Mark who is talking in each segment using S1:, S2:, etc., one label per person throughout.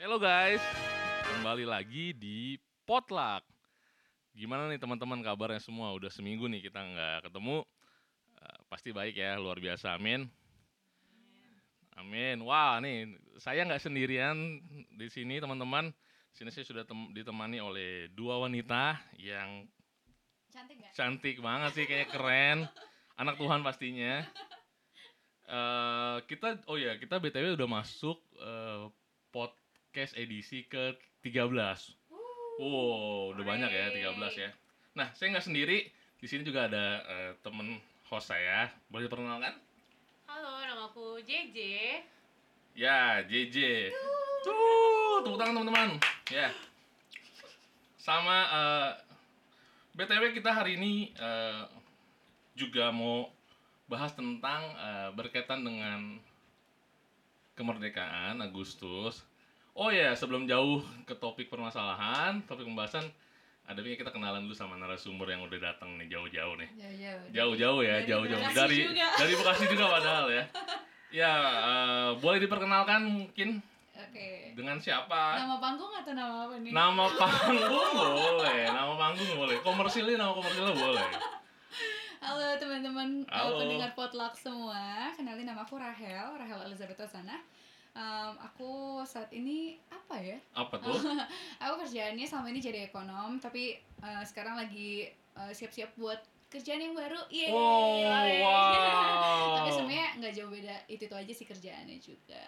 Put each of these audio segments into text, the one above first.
S1: Halo guys, kembali lagi di Potluck. Gimana nih teman-teman kabarnya semua? Udah seminggu nih kita nggak ketemu. Eh, pasti baik ya, luar biasa. Amin. Amin. Wah nih, saya nggak sendirian di sini teman-teman. Sini saya sudah tem- ditemani oleh dua wanita yang
S2: Cantik gak?
S1: cantik banget sih, kayak keren. Anak Tuhan pastinya. Eh kita, oh ya kita btw udah masuk eh, podcast edisi ke 13 Wow, udah banyak ya 13 ya. Nah, saya nggak sendiri. Di sini juga ada eh, temen host saya. Boleh diperkenalkan?
S3: Halo, nama aku JJ.
S1: Ya, JJ. Tuh, tepuk tangan teman-teman. Ya. Sama eh, BTW kita hari ini eh, juga mau bahas tentang eh, berkaitan dengan kemerdekaan Agustus. Oh ya, sebelum jauh ke topik permasalahan, topik pembahasan, ada kita kenalan dulu sama narasumber yang udah datang nih jauh-jauh nih.
S2: Jauh-jauh.
S1: Ya,
S2: Dari
S1: jauh-jauh
S2: Bekasi
S1: dari
S2: juga.
S1: dari Bekasi juga padahal ya. Ya, eh, boleh diperkenalkan mungkin
S2: Oke.
S1: dengan siapa?
S2: Nama panggung atau nama apa nih?
S1: Nama panggung boleh, nama panggung boleh. Komersilnya nama komersilnya boleh.
S2: Halo teman-teman uh,
S1: Halo.
S2: pendengar potluck semua. Kenalin nama aku Rahel, Rahel Elizabeth Osana. Um, aku saat ini apa ya?
S1: Apa tuh?
S2: aku kerjaannya selama ini jadi ekonom, tapi uh, sekarang lagi uh, siap-siap buat kerjaan yang baru. Yeay.
S1: Oh, wow.
S2: tapi sebenarnya nggak jauh beda. Itu itu aja sih kerjaannya juga.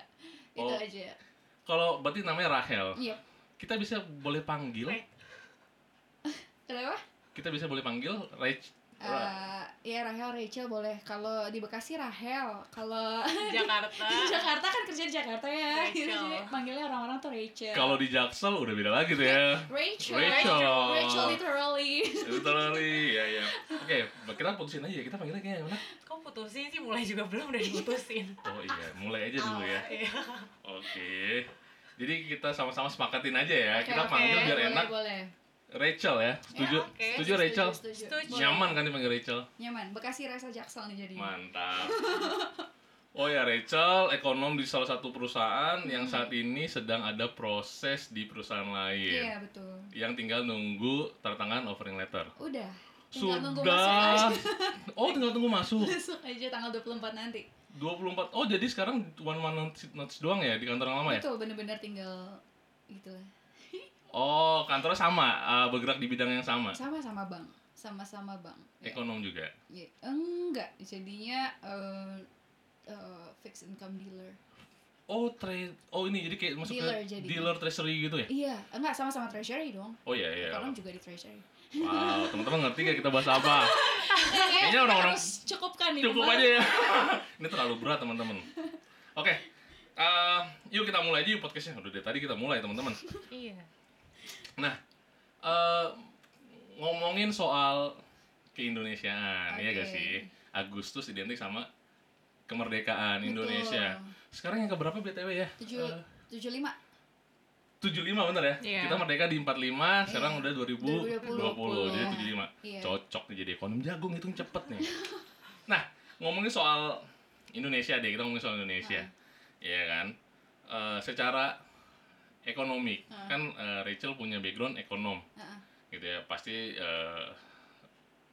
S2: Itu
S1: Oh.
S2: aja.
S1: Kalau berarti namanya Rahel.
S2: Iya.
S1: Kita bisa boleh panggil?
S2: Kenapa?
S1: Kita bisa boleh panggil Rach.
S2: Eh, ya Rahel Rachel boleh. Kalau di Bekasi Rahel. Kalau
S3: Jakarta.
S2: di Jakarta kan kerja di Jakarta ya.
S3: Rachel.
S2: Jadi panggilnya orang-orang tuh Rachel.
S1: Kalau di Jaksel udah beda lagi tuh ya.
S2: Rachel.
S1: Rachel.
S2: Rachel literally.
S1: Literally, ya ya. Oke, kita putusin aja. Kita panggilnya kayak gimana?
S3: Kok putusin sih? Mulai juga belum udah diputusin.
S1: Oh iya, mulai aja dulu ya.
S3: Iya.
S1: Oke. Jadi kita sama-sama sepakatin aja ya.
S2: Oke,
S1: kita panggil biar
S2: boleh,
S1: enak.
S2: Boleh.
S1: Rachel ya. Setuju?
S2: Ya,
S3: oke.
S1: Setuju Rachel?
S2: Setuju.
S3: Setuju.
S1: Nyaman kan dipanggil Rachel?
S2: Nyaman. Bekasi rasa Jaksel nih jadi.
S1: Mantap. Oh ya Rachel, ekonom di salah satu perusahaan yang saat ini sedang ada proses di perusahaan lain.
S2: Iya betul.
S1: Yang tinggal nunggu tanda tangan offering letter.
S2: Udah. Tinggal nunggu
S1: Sudah.
S2: masuk aja.
S1: Oh, tinggal tunggu masuk.
S2: Masuk aja tanggal 24 nanti.
S1: 24. Oh, jadi sekarang one man notice notice doang ya di kantor yang lama ya?
S2: Betul, bener-bener tinggal gitu lah.
S1: Oh, kantornya sama, uh, bergerak di bidang yang sama.
S2: Sama-sama bang. Sama-sama bang. Ya.
S1: Ekonom juga.
S2: Ya, enggak, jadinya eh eh, fixed income dealer.
S1: Oh, trade. Oh, ini jadi kayak masuk
S2: Dealer
S1: ke
S2: jadi.
S1: dealer treasury gitu ya?
S2: Iya, enggak sama-sama treasury dong.
S1: Oh iya iya.
S2: Ekonom juga di treasury.
S1: Wow, teman-teman ngerti gak kita bahas apa? Kayaknya orang-orang
S2: harus cukupkan nih.
S1: cukup aja ya. Ini terlalu berat teman-teman. Oke, eh, yuk kita mulai aja yuk podcastnya. Udah dari tadi kita mulai teman-teman.
S3: Iya.
S1: Nah, eh, ngomongin soal keindonesiaan, ya gak sih? Agustus identik sama kemerdekaan
S2: Betul.
S1: Indonesia. Sekarang yang keberapa btw ya?
S2: Tujuh,
S1: Eh,
S2: tujuh lima.
S1: 75 bener ya?
S3: Iya.
S1: Kita merdeka di 45, sekarang udah 2020,
S2: 2020.
S1: jadi
S2: Iya.
S1: 75.
S2: Iya.
S1: Cocok nih jadi ekonom jagung hitung cepet nih. nah, ngomongin soal Indonesia deh, kita ngomongin soal Indonesia. Iya kan? Eh, secara ekonomi,
S2: Ah.
S1: kan eh, Rachel punya background ekonom.
S2: Heeh.
S1: Gitu ya, pasti eh,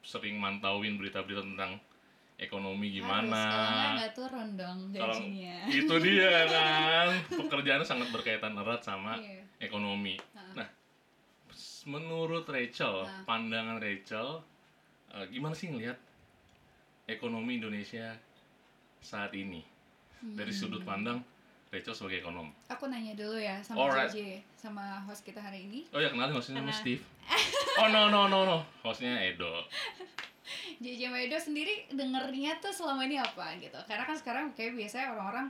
S1: sering mantauin berita-berita tentang ekonomi
S2: Harus, kalau
S1: gimana.
S2: nggak nggak turun dong
S1: Kalau
S2: gajinya.
S1: itu dia kan pekerjaannya sangat berkaitan erat sama
S2: Iya.
S1: ekonomi.
S2: Ah.
S1: Nah, menurut Rachel,
S2: Ah.
S1: pandangan Rachel, eh, gimana sih ngelihat ekonomi Indonesia saat ini dari
S2: Hmm.
S1: sudut pandang Rachel sebagai ekonom?
S2: Aku nanya dulu ya sama
S1: Alright.
S2: JJ, sama host kita hari ini.
S1: Oh ya kenalin hostnya nama
S3: Kenal.
S1: Steve. Oh no no no no, hostnya Edo.
S2: JJ Maedo sendiri dengernya tuh selama ini apa gitu? Karena kan sekarang kayak biasanya orang-orang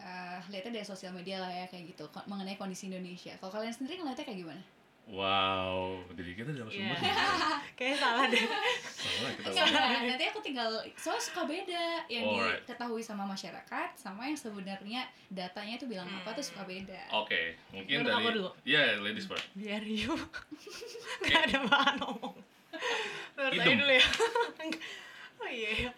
S2: eh lihatnya dari sosial media lah ya kayak gitu mengenai kondisi Indonesia. Kalau kalian sendiri ngeliatnya kayak gimana?
S1: Wow, jadi kita dalam
S3: Iya.
S1: sumber.
S3: Kayaknya salah deh.
S1: Salah kita.
S2: Enggak, enggak. nanti aku tinggal soalnya suka beda yang
S1: Alright.
S2: diketahui sama masyarakat sama yang sebenarnya datanya tuh bilang apa tuh suka beda.
S1: Oke, mungkin
S3: Menurut
S1: dari
S3: aku dulu.
S1: Iya, ladies first.
S3: Biar you Gak ada bahan ngomong. Menurut saya dulu ya. oh iya. iya.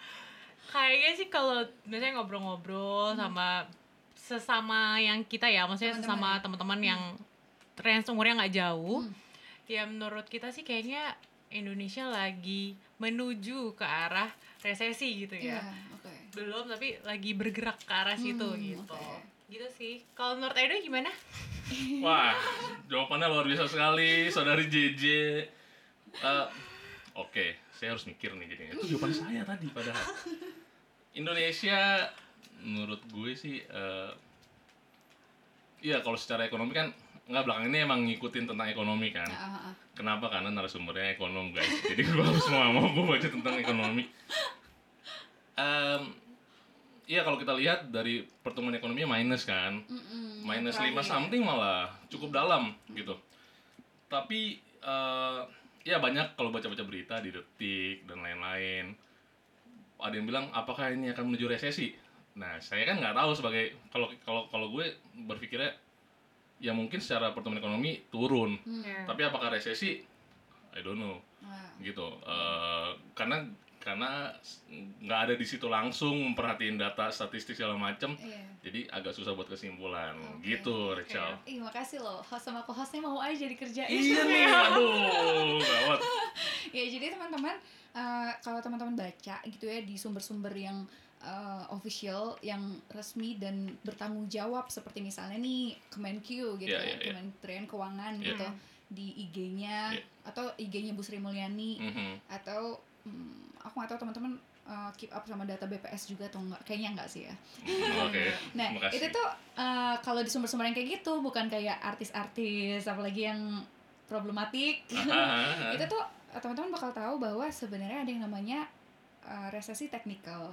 S3: Kayaknya sih kalau biasanya ngobrol-ngobrol sama sesama yang kita ya, maksudnya
S2: Teman-teman.
S3: sesama teman-teman yang range umurnya nggak jauh.
S2: Hmm.
S3: Ya menurut kita sih kayaknya Indonesia lagi menuju ke arah resesi gitu
S2: Iya,
S3: ya.
S2: oke.
S3: Belum tapi lagi bergerak ke arah situ
S2: Hmm,
S3: gitu.
S2: oke.
S3: Gitu sih. Kalau menurut Edo gimana?
S1: Wah, jawabannya luar biasa sekali, saudari JJ. Eh, Oke, saya harus mikir nih jadinya. Itu jawaban saya tadi padahal. Indonesia, menurut gue sih, eh, iya kalau secara ekonomi kan nggak belakang ini emang ngikutin tentang ekonomi kan.
S2: Ah, ah, ah.
S1: Kenapa? Karena narasumbernya ekonom guys. Jadi gue harus mau mau gue baca tentang ekonomi. Em, Iya kalau kita lihat dari pertumbuhan ekonominya minus kan,
S2: Mm-mm,
S1: minus
S2: yang
S1: 5
S2: terakhir.
S1: something malah cukup dalam gitu. Tapi eh, ya banyak kalau baca-baca berita di detik dan lain-lain. Ada yang bilang apakah ini akan menuju resesi? Nah saya kan nggak tahu sebagai kalau kalau kalau gue berpikirnya ya mungkin secara pertumbuhan ekonomi turun.
S2: Hmm.
S3: Ya.
S1: Tapi apakah resesi? I don't know
S2: Nah,
S1: gitu Eh, karena karena nggak ada di situ langsung memperhatiin data statistik segala macem
S2: iya.
S1: jadi agak susah buat kesimpulan
S2: Oke,
S1: gitu. Rachel
S2: Ih, makasih loh. Host sama co-hostnya mau aja dikerjain.
S1: iya nih aduh gawat
S2: ya jadi teman-teman eh, kalau teman-teman baca gitu ya di sumber-sumber yang eh, official yang resmi dan bertanggung jawab seperti misalnya nih Kemenq gitu
S1: Iya,
S2: ya
S1: iya, iya.
S2: Kementerian Keuangan
S1: Iya.
S2: gitu di IG-nya
S1: Iya.
S2: atau IG-nya Bu Sri Mulyani
S1: Mhm.
S2: atau hmm, aku nggak tahu teman-teman eh, keep up sama data BPS juga atau enggak kayaknya enggak sih ya
S1: oke
S2: Nah,
S1: Makasih.
S2: itu tuh eh, kalau di sumber-sumber yang kayak gitu bukan kayak artis-artis apalagi yang problematik.
S1: Ah,
S2: itu tuh teman-teman bakal tahu bahwa sebenarnya ada yang namanya eh, resesi teknikal.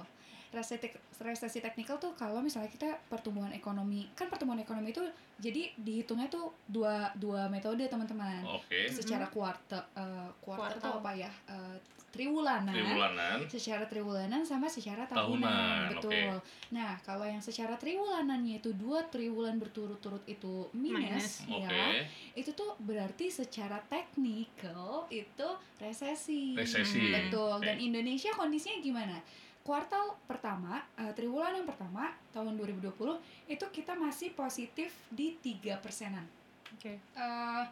S2: Resesi resesi teknikal tuh kalau misalnya kita pertumbuhan ekonomi, kan pertumbuhan ekonomi itu jadi dihitungnya tuh dua dua metode teman-teman.
S1: oke
S2: Secara kuartal eh, kuartal tuh
S3: Kuartal.
S2: apa ya? Eh, triwulanan
S1: triwulanan
S2: secara triwulanan sama secara tahunan,
S1: Tahunan,
S2: betul. Nah, kalau yang secara triwulanannya itu dua triwulan berturut-turut itu minus,
S1: oke
S2: ya, itu tuh berarti secara teknikal itu resesi.
S1: resesi
S2: Betul.
S1: Oke.
S2: Dan Indonesia kondisinya gimana? Kuartal pertama, eh, triwulan yang pertama tahun 2020 itu kita masih positif di tiga persenan.
S3: Oke.
S2: Eh,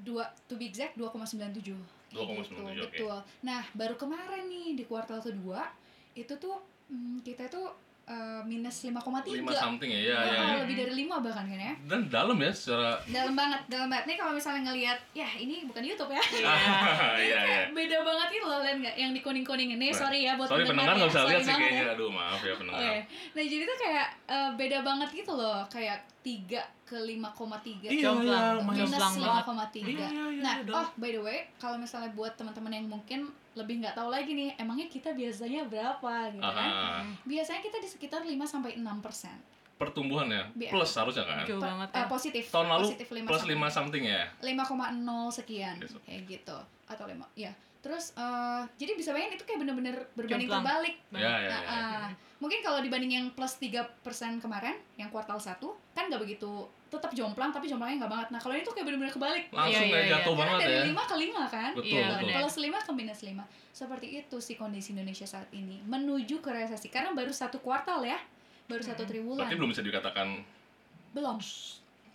S2: dua to be exact 2,97 Kayak
S1: 2,97,
S2: gitu,
S1: oke.
S2: betul nah baru kemarin nih di kuartal kedua itu tuh hmm, kita tuh eh, minus 5,3
S1: lima something ya ya ya, ya.
S2: lebih dari 5 bahkan kan ya.
S1: Dan dalam ya secara
S2: dalam banget dalam banget. Nih kalau misalnya ngelihat ya ini bukan YouTube ya.
S3: Iya.
S1: Iya iya.
S2: beda banget itu loh lihat nggak? Yang di kuning kuning ini sorry ya buat
S1: sorry pendengar
S2: ya.
S1: nggak bisa lihat sih kayaknya.
S2: ya.
S1: aduh maaf ya pendengar.
S2: Oke. Nah jadi tuh kayak eh, beda banget gitu loh. Kayak 3 ke 5,3
S1: Iya, iya,
S2: minus
S3: Jomplang banget.
S2: 5,3
S1: Iya, iya, iya,
S2: Nah, oh by the way, kalau misalnya buat teman-teman yang mungkin lebih nggak tahu lagi nih, emangnya kita biasanya berapa gitu kan?
S1: ah, ah.
S2: Biasanya kita di sekitar 5 sampai 6 persen.
S1: Pertumbuhan ya plus harusnya kan
S3: Jauh banget ya.
S2: positif.
S1: tahun lalu
S2: positif 5
S1: plus 5 something ya
S2: 5,0 sekian
S1: Yes, oke.
S2: kayak gitu atau 5 ya. Terus eh, jadi bisa bayangin itu kayak bener-bener berbanding
S3: Jomplang.
S2: terbalik.
S1: ya ya,
S2: Nah,
S1: ya.
S2: ah, mungkin kalau dibanding yang plus 3% kemarin, yang kuartal 1 kan nggak begitu tetap jomplang tapi jomplangnya nggak banget. Nah, kalau ini tuh kayak bener-bener kebalik.
S1: langsung
S3: Iya,
S1: kayak
S3: iya,
S1: jatuh.
S2: Karena
S1: banget
S2: dari
S1: ya
S2: 5 ke 5 kan?
S1: betul
S3: Iya,
S1: betul.
S2: Plus 5 ke minus 5 Seperti itu sih kondisi Indonesia saat ini Menuju ke resesi Karena baru satu kuartal ya Baru satu
S3: Hmm.
S2: triwulan.
S1: Berarti belum bisa dikatakan
S2: Belum.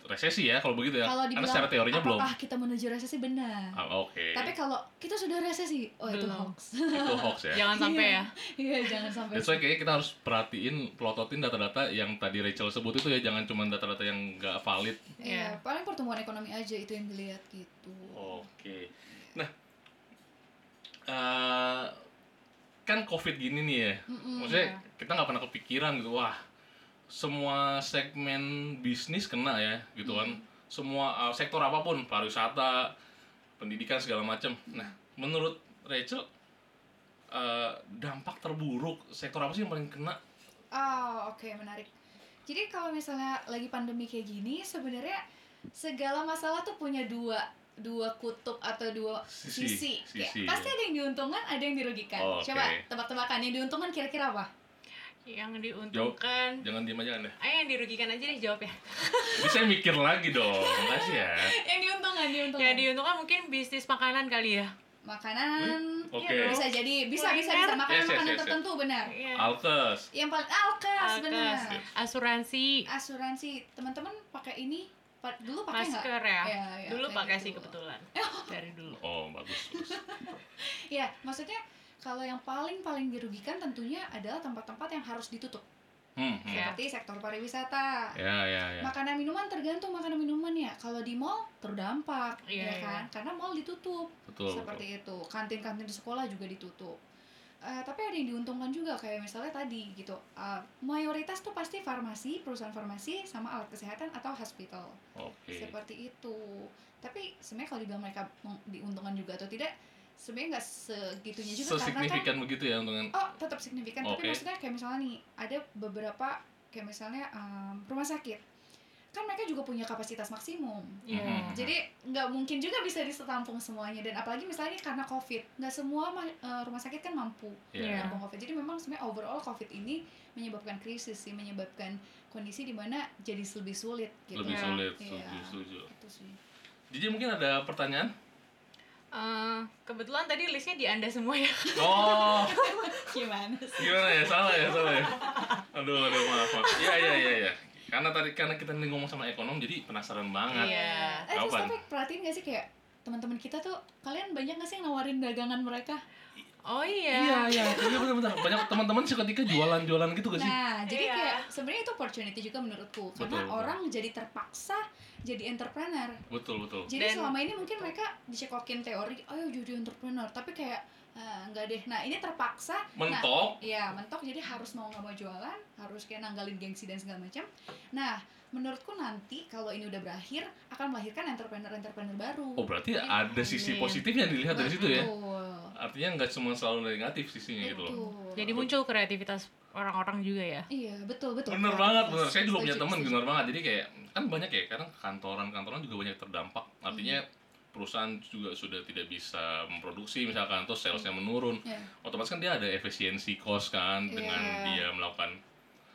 S1: resesi ya kalau begitu ya.
S2: Kalau
S1: karena secara teorinya belum.
S2: Apakah kita menuju resesi? Benar.
S1: Ah, oke.
S2: Tapi kalau kita sudah resesi Oh itu
S3: Belum.
S2: hoax.
S1: Itu hoax ya?
S3: Jangan sampai ya.
S2: Iya jangan sampai.
S1: That's why kayaknya kita harus perhatiin, pelototin data-data yang tadi Rachel sebut itu ya, jangan cuma data-data yang nggak valid.
S2: Iya
S3: Iya.
S2: paling pertumbuhan ekonomi aja itu yang dilihat gitu.
S1: Oke. Nah, eh, kan COVID gini nih ya,
S2: Mm-mm.
S1: maksudnya kita nggak pernah kepikiran gitu, wah semua segmen bisnis kena ya, gitu kan. Semua eh, sektor apa pun, pariwisata, pendidikan segala macam. Nah, menurut Rachel, eh, dampak terburuk sektor apa sih yang paling kena?
S2: Oh oke menarik Jadi kalau misalnya lagi pandemi kayak gini Sebenarnya segala masalah tuh punya dua dua kutub atau dua
S1: Sisi,
S2: sisi,
S1: sisi,
S2: pasti
S1: ya.
S2: ada yang diuntungkan ada yang dirugikan
S1: Oh, oke.
S2: coba tebak-tebakan yang diuntungkan kira-kira apa
S3: Yang diuntungkan.
S1: Jangan diem aja anda.
S3: Ayo yang dirugikan aja deh jawab ya.
S1: Bisa mikir lagi dong, makasih ya.
S2: yang diuntungkan diuntungkan
S3: Yang diuntungkan mungkin bisnis makanan kali ya.
S2: makanan
S1: Oke.
S3: iya dong.
S2: Bisa jadi, bisa bisa
S3: Kuliner.
S2: bisa makanan
S1: Yes, yes,
S2: makanan
S1: yes, yes.
S2: tertentu benar.
S3: Iya.
S1: Alkes.
S2: Yang paling alkas,
S3: Alkes.
S2: benar.
S3: asuransi
S2: Asuransi teman-teman pakai ini pa- dulu pakai
S3: masker ya,
S2: Ya, ya,
S3: dulu pakai
S2: gitu.
S3: sih kebetulan dari dulu
S1: Oh, bagus. bagus.
S2: Ya, maksudnya kalau yang paling paling dirugikan tentunya adalah tempat-tempat yang harus ditutup.
S1: Hmm, hmm.
S3: Ya.
S2: Seperti sektor pariwisata.
S1: Ya, ya, ya.
S2: Makanan minuman tergantung makanan minuman ya. Kalau di mall terdampak,
S3: Iya,
S2: ya
S3: iya.
S2: kan? Karena mall ditutup.
S1: Betul,
S2: seperti itu. Kantin-kantin di sekolah juga ditutup. Eh, tapi ada yang diuntungkan juga kayak misalnya tadi gitu. Eh, mayoritas tuh pasti farmasi, perusahaan farmasi sama alat kesehatan atau hospital.
S1: Oke.
S2: Seperti itu. Tapi sebenarnya kalau dibilang mereka diuntungkan juga atau tidak, sebenarnya nggak segitunya juga karena kan
S1: Sesignifikan begitu ya untungan.
S2: oh tetap signifikan tapi
S1: Oke.
S2: maksudnya kayak misalnya nih ada beberapa kayak misalnya em, rumah sakit kan mereka juga punya kapasitas maksimum
S3: Iya.
S1: Mhm.
S2: jadi nggak mungkin juga bisa ditampung semuanya dan apalagi misalnya karena covid nggak semua eh, rumah sakit kan mampu
S1: Iya.
S2: menampung covid jadi memang sebenarnya overall covid ini menyebabkan krisis sih menyebabkan kondisi di mana jadi lebih sulit gitu
S1: Lebih
S3: Ya.
S1: sulit,
S2: Iya.
S1: setuju, setuju.
S2: itu sih
S1: Jadi mungkin ada pertanyaan?
S3: Eh, kebetulan tadi listnya di anda semua ya
S1: Oh,
S2: gimana sih
S1: gimana ya? Salah ya, salah ya. Aduh, aduh, maaf, maaf. Iya, iya, iya, iya. Karena tadi karena kita nih ngomong sama ekonom, jadi penasaran banget.
S3: Iya.
S2: eh terus tapi perhatiin gak sih kayak teman-teman kita tuh kalian banyak gak sih yang nawarin dagangan mereka
S3: oh
S1: Iya,
S3: iya
S1: iya, iya benar-benar. Banyak teman-teman seketika jualan-jualan gitu gak sih?
S2: Nah, jadi
S3: Iya.
S2: kayak sebenarnya itu opportunity juga menurutku karena
S1: Betul, betul.
S2: orang jadi terpaksa jadi entrepreneur.
S1: Betul, betul.
S2: Jadi
S3: Dan-
S2: selama ini mungkin mereka dicekokin teori, ayo jadi entrepreneur, tapi kayak "Ah, enggak deh. Nah, ini terpaksa. Nah,
S1: Mentok.
S2: Iya, mentok jadi harus mau nggak mau jualan, harus kayak nanggalin gengsi dan segala macam. Nah, menurutku nanti kalau ini udah berakhir akan melahirkan entrepreneur-entrepreneur baru.
S1: Oh, berarti
S2: Jadi-
S1: ada sisi
S3: Iya.
S1: positifnya dilihat dari situ ya?
S2: Betul.
S1: Artinya nggak cuma selalu negatif sisinya gitu loh.
S2: Betul.
S3: jadi muncul kreativitas orang-orang juga ya
S2: Iya, betul, betul.
S1: Bener banget, bener. Saya juga punya
S2: setuju.
S1: bener banget. Jadi kayak kan banyak ya, kadang kantoran-kantoran juga banyak terdampak. Artinya perusahaan juga sudah tidak bisa memproduksi misalkan atau salesnya menurun.
S2: Iya,
S1: Otomatis kan dia ada efisiensi cost kan dengan
S2: Iya.
S1: dia melakukan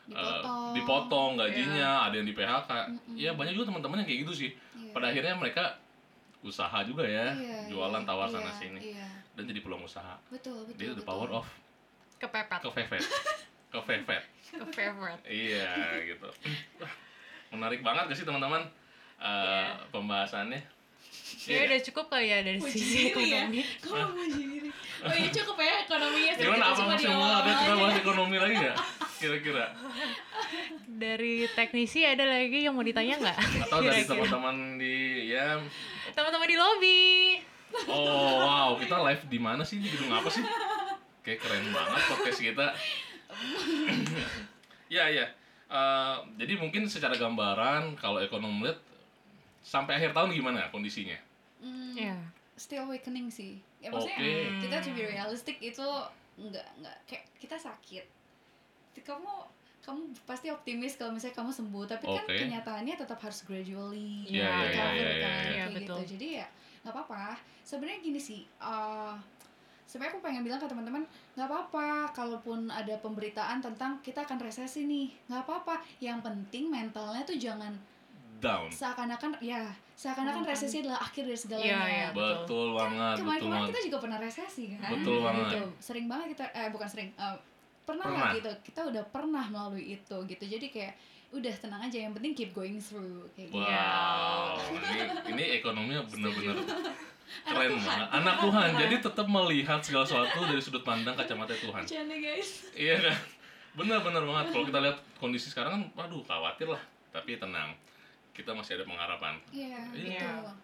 S1: eh,
S2: dipotong.
S1: dipotong gajinya, ada yang di PHK.
S2: Mm-mm.
S1: Ya banyak juga teman-teman yang kayak gitu sih.
S2: Iya.
S1: Pada akhirnya mereka usaha juga ya,
S2: Iya,
S1: jualan tawar
S2: iya,
S1: sana sini
S2: Iya,
S1: dan jadi peluang usaha.
S2: betul, betul.
S1: Dia the
S2: betul.
S1: power of
S3: kepepet
S1: kefefet. kefefet.
S3: kefavorite
S1: Iya gitu. Menarik banget gak sih teman-teman eh,
S3: Iya.
S1: pembahasannya?
S3: Ya
S1: Iya.
S3: udah cukup kali ya dari
S2: Puji
S3: sisi
S2: ya.
S3: ekonomi
S2: Kok mau diri? Oh iya cukup ya ekonominya.
S1: Gimana
S2: Kita
S1: apa masih mau ada kita bahas ekonomi lagi nggak? Kira-kira?
S3: dari teknisi ada lagi yang mau ditanya nggak
S1: Atau dari teman-teman di ya
S3: teman-teman di lobby
S1: Oh wow kita live di mana sih? Di gedung apa sih? Kayak keren banget podcast kita. ya ya. Eh, jadi mungkin secara gambaran kalau ekonom melihat sampai akhir tahun gimana kondisinya?
S2: Hmm,
S3: ya
S2: Still awakening sih. Ya maksudnya
S1: Oke.
S2: kita to be realistic itu enggak enggak kayak kita sakit. Kamu kamu pasti optimis kalau misalnya kamu sembuh, tapi kan
S1: Oke.
S2: kenyataannya tetap harus gradually
S1: Iya,
S3: iya,
S2: recover
S1: iya, iya,
S2: kan,
S1: iya.
S3: Iya,
S2: kayak
S3: betul.
S2: gitu. Jadi ya nggak apa-apa. Sebenarnya gini sih, eh sebenarnya aku pengen bilang ke teman-teman nggak apa-apa kalaupun ada pemberitaan tentang kita akan resesi nih nggak apa-apa yang penting mentalnya tuh jangan
S1: Down.
S2: seakan-akan ya seakan-akan
S3: Hmm.
S2: resesi adalah akhir dari segalanya
S3: Iya, iya.
S1: Betul,
S3: Betul.
S1: banget, betul
S2: kemarin-kemarin kita juga pernah resesi kan
S1: Betul banget.
S2: gitu. sering banget kita eh bukan sering eh, pernah,
S1: Pernah.
S2: lah gitu kita udah pernah melalui itu gitu jadi kayak udah tenang aja yang penting keep going through kayak gitu
S1: Wow, ini ini ekonominya bener-bener
S2: Anak
S1: keren
S2: Tuhan.
S1: banget. Anak Tuhan, jadi tetap melihat segala sesuatu dari sudut pandang kacamata Tuhan.
S2: Bercanda guys
S1: Iya kan? Bener-bener banget. Kalau kita lihat kondisi sekarang kan, waduh khawatir lah. Tapi tenang, kita masih ada pengharapan.
S2: iya
S1: Iya.
S2: betul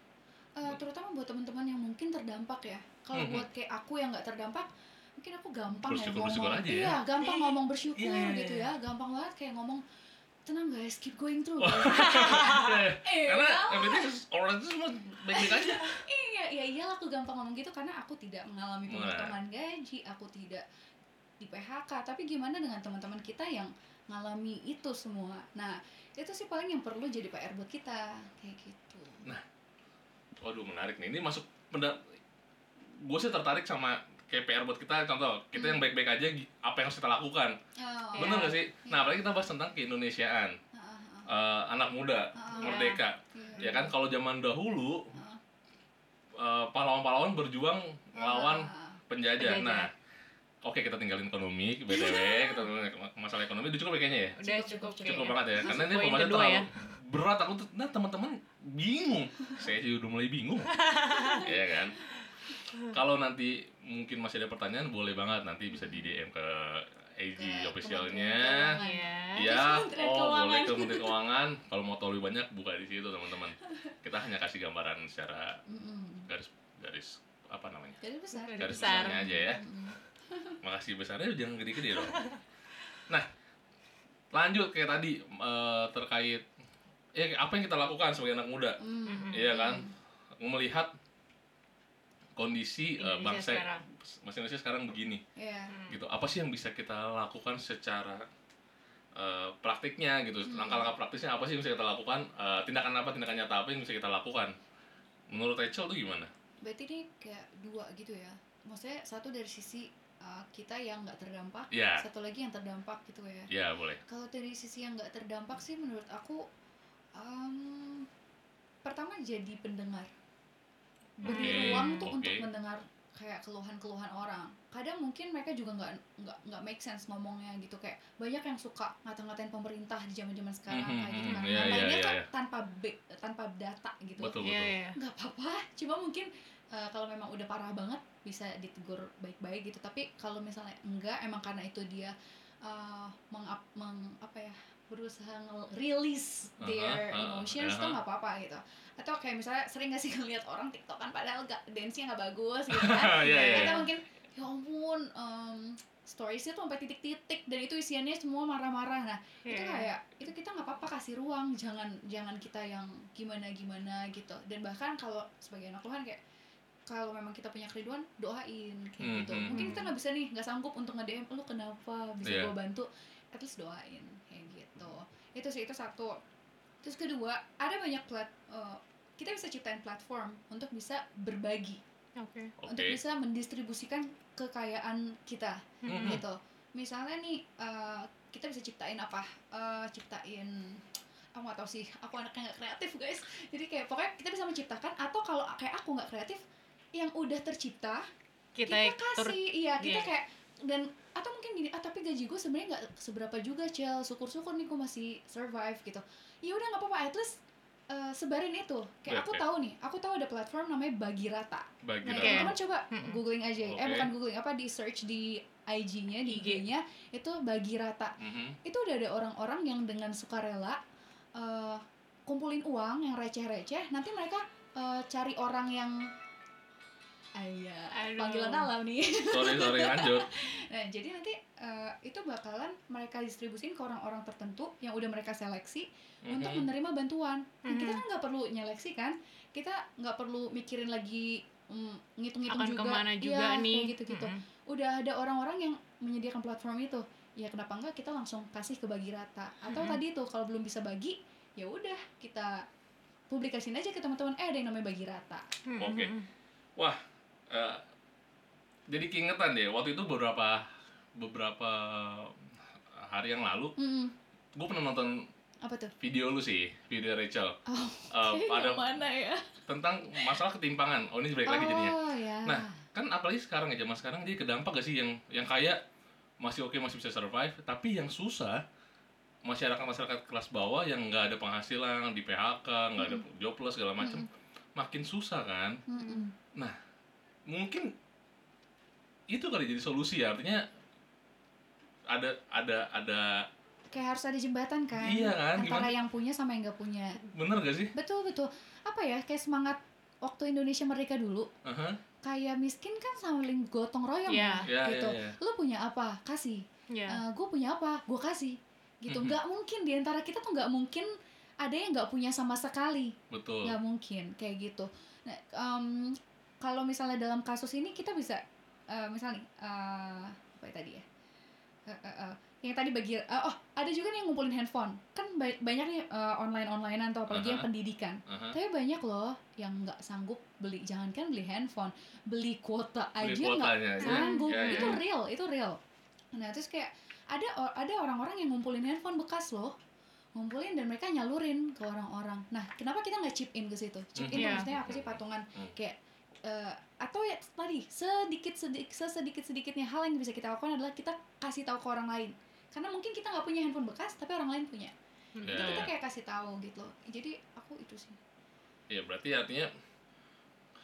S2: Eh, terutama buat teman-teman yang mungkin terdampak ya kalau
S1: Mhm.
S2: buat kayak aku yang nggak terdampak mungkin aku gampang ya ngomong
S1: aja ya.
S2: iya gampang ngomong bersyukur
S1: Iya, iya,
S2: gitu
S1: iya.
S2: ya gampang banget kayak ngomong tenang guys keep going through
S1: Iya, Karena everything is alright itu semua baik-baik aja.
S2: iya iya iyalah aku gampang ngomong gitu karena aku tidak mengalami
S1: Nah.
S2: pemotongan gaji aku tidak di PHK tapi gimana dengan teman-teman kita yang ngalami itu semua. Nah itu sih paling yang perlu jadi PR buat kita kayak gitu.
S1: Waduh menarik nih. Ini masuk penda gue sih tertarik sama kayak PR buat kita. Contoh kita yang baik-baik aja apa yang harus kita lakukan.
S2: Oh,
S1: bener
S3: Iya.
S1: gak sih? Nah apalagi kita bahas tentang keindonesiaan.
S2: Ah, ah,
S1: Eh, anak muda
S2: ah,
S1: merdeka.
S2: Iya.
S1: ya kan kalau zaman dahulu
S2: Ah,
S1: eh, pahlawan-pahlawan berjuang melawan
S2: ah,
S1: penjajah.
S3: Penjajah.
S1: Nah, oke kita tinggalin ekonomi, btw, kita tinggalin masalah ekonomi itu cukup ya kayaknya ya.
S3: Udah
S2: Cukup,
S3: cukup,
S2: cukup.
S1: Banget ya, karena ini pembahasan terlalu
S3: ya.
S1: berat. Aku tuh, nah teman-teman bingung. Saya sih udah mulai bingung, ya kan. Kalau nanti mungkin masih ada pertanyaan, boleh banget nanti bisa di DM ke AG
S2: Ke
S1: officialnya.
S3: Iya.
S1: Iya,
S2: Kementerian
S1: oh
S2: Keuangan.
S1: boleh ke Kementerian Keuangan. Kalau mau tahu lebih banyak buka di situ teman-teman. Kita hanya kasih gambaran secara garis garis apa namanya?
S2: Garis besar.
S3: Garis
S1: Garis
S3: besar.
S1: besarnya aja ya. Makasih besarnya jangan gede-gede dong. Nah, lanjut kayak tadi eh, terkait ya apa yang kita lakukan sebagai anak muda,
S2: Mm.
S1: iya kan? Melihat kondisi
S3: Indonesia
S1: bangsa
S3: sekarang.
S1: masih Indonesia sekarang begini.
S2: Iya.
S3: Hmm.
S1: gitu apa sih yang bisa kita lakukan secara eh, praktiknya gitu
S2: Hmm.
S1: langkah-langkah praktisnya apa sih yang bisa kita lakukan Eh, tindakan apa tindakan nyata apa yang bisa kita lakukan menurut Rachel tuh gimana
S2: Berarti ini kayak dua gitu ya. Maksudnya satu dari sisi uh, kita yang nggak terdampak,
S1: ya
S2: satu lagi yang terdampak gitu ya.
S1: ya boleh
S2: Kalau dari sisi yang nggak terdampak sih menurut aku um, pertama jadi pendengar. Beri
S1: Oke,
S2: ruang tuh
S1: oke.
S2: untuk mendengar kayak keluhan-keluhan orang. Kadang mungkin mereka juga nggak nggak nggak make sense ngomongnya gitu kayak banyak yang suka ngata-ngatain pemerintah di zaman-zaman sekarang
S1: Mhm,
S2: kayak gitu
S1: mhm,
S2: kan.
S1: iya, iya,
S2: Ngatainnya
S1: iya,
S2: kan
S1: iya.
S2: tanpa be- tanpa data gitu
S1: betul
S3: Iya,
S1: betul
S3: iya.
S2: nggak apa-apa cuma mungkin uh, kalau memang udah parah banget bisa ditegur baik-baik gitu tapi kalau misalnya enggak emang karena itu dia uh, mengap meng apa ya berusaha release their
S1: Aha, aha,
S2: emotions tuh
S1: aha.
S2: nggak apa-apa gitu atau kayak misalnya sering gak sih ngeliat orang tiktokan padahal gak dance-nya nggak bagus gitu kan
S1: Iya, iya,
S2: kita
S1: iya.
S2: mungkin ya ampun um, storiesnya tuh sampai titik-titik dan itu isiannya semua marah-marah nah itu
S3: Iya.
S2: kayak itu kita nggak apa-apa kasih ruang jangan jangan kita yang gimana gimana gitu dan bahkan kalau sebagai anak Tuhan kayak kalau memang kita punya keriduan doain kayak
S1: Hmm,
S2: gitu.
S1: hmm,
S2: mungkin
S3: hmm.
S2: kita nggak bisa nih nggak sanggup untuk nge DM lu kenapa? Bisa
S1: Iya.
S2: gua bantu? At least doain kayak gitu. Itu sih itu satu. Terus kedua ada banyak plat eh, kita bisa ciptain platform untuk bisa berbagi.
S3: Oke.
S1: oke.
S2: untuk bisa mendistribusikan kekayaan kita
S1: Mhm.
S2: gitu. Misalnya nih eh, kita bisa ciptain apa? Eh, ciptain aku nggak tahu sih aku anaknya nggak kreatif guys. Jadi kayak pokoknya kita bisa menciptakan atau kalau kayak aku nggak kreatif yang udah tercipta
S3: Kita,
S2: kita,
S3: tur
S2: kasih iya kita
S3: Iya.
S2: kayak dan atau mungkin gini ah tapi gaji gue sebenarnya nggak seberapa juga cel syukur-syukur nih gue masih survive gitu ya udah nggak apa-apa at least eh, sebarin itu kayak aku
S1: Oke.
S2: tahu nih aku tahu ada platform namanya bagi rata
S1: bagi
S2: Nah,
S3: Oke.
S1: dalam-
S2: teman-teman coba
S3: Mm-mm.
S2: googling aja. Eh
S1: Oke.
S2: bukan googling, apa di search di IG-nya, di
S3: IG.
S2: IG-nya itu bagi rata.
S1: Mhm.
S2: Itu udah ada orang-orang yang dengan sukarela eh, kumpulin uang yang receh-receh, nanti mereka eh, cari orang yang
S3: Aduh.
S2: panggilan alam nih.
S1: sorry sorry lanjut
S2: Nah, jadi nanti eh, itu bakalan mereka distribusin ke orang-orang tertentu yang udah mereka seleksi untuk
S1: Mhm.
S2: menerima bantuan. Dan kita
S3: Mhm.
S2: kan nggak perlu nyeleksi kan, kita nggak perlu mikirin lagi mm, ngitung-ngitung
S3: akan
S2: juga.
S3: ke mana juga
S2: Iya,
S3: nih.
S2: kayak gitu-gitu.
S3: Mm-mm.
S2: Udah ada orang-orang yang menyediakan platform itu. Ya kenapa enggak kita langsung kasih ke bagi rata. Atau
S3: Mhm.
S2: tadi itu kalau belum bisa bagi, ya udah kita publikasin aja ke teman-teman. Eh ada yang namanya bagi rata.
S3: Mm-mm.
S1: Oke. Eh, jadi keingetan deh waktu itu beberapa beberapa hari yang lalu
S2: Mm-mm.
S1: gue pernah nonton
S2: Apa tuh?
S1: video lu sih video Rachel
S2: Oh,
S1: ada
S2: yang mana ya?
S1: tentang masalah ketimpangan oh ini balik lagi jadinya
S2: Oh ya.
S1: Nah, kan apalagi sekarang ya zaman sekarang jadi kedampak gak sih yang yang kaya masih oke masih bisa survive tapi yang susah masyarakat masyarakat kelas bawah yang nggak ada penghasilan di PHK nggak ada jobless segala macam makin susah kan
S2: Mm-mm.
S1: Mungkin itu kali jadi solusi ya. Artinya ada ada ada
S2: kayak harus ada jembatan kan?
S1: Iya kan,
S2: antara
S1: gimana?
S2: yang punya sama yang nggak punya.
S1: Bener gak sih?
S2: Betul betul. Apa ya kayak semangat waktu Indonesia merdeka dulu.
S1: Aha.
S2: kayak miskin kan saling gotong royong
S3: Iya.
S2: ya,
S1: ya
S2: gitu.
S1: ya ya.
S2: Lu punya apa? Kasih.
S3: Iya.
S2: gue punya apa? Gue kasih. Gitu.
S1: Mhm.
S2: nggak mungkin di antara kita tuh nggak mungkin ada yang nggak punya sama sekali.
S1: Betul.
S2: Nggak mungkin. Kayak gitu. Nah em, kalau misalnya dalam kasus ini kita bisa eh, misalnya nih eh, apa ya tadi ya? Eh, eh, eh, yang tadi bagi eh, oh ada juga nih yang ngumpulin handphone. Kan ba- banyak nih online onlinean atau apalagi yang
S1: Aha.
S2: pendidikan.
S1: Aha.
S2: tapi banyak loh yang nggak sanggup beli. Jangankan beli handphone beli kuota aja nggak sanggup.
S1: Ya, ya,
S2: itu real itu real. Nah terus kayak ada ada orang-orang yang ngumpulin handphone bekas loh. Ngumpulin dan mereka nyalurin ke orang-orang. Nah kenapa kita nggak chip in ke situ? Chip in tuh
S3: Iya.
S2: maksudnya apa sih? Patungan.
S1: Hmm.
S2: kayak eh, atau ya tadi sedikit sedikit sedikit sedikitnya hal yang bisa kita lakukan adalah kita kasih tahu ke orang lain. Karena mungkin kita nggak punya handphone bekas tapi orang lain punya.
S3: Hmm.
S2: Itu kita
S1: ya.
S2: kayak kasih tahu gitu loh. Jadi aku itu sih.
S1: Ya berarti artinya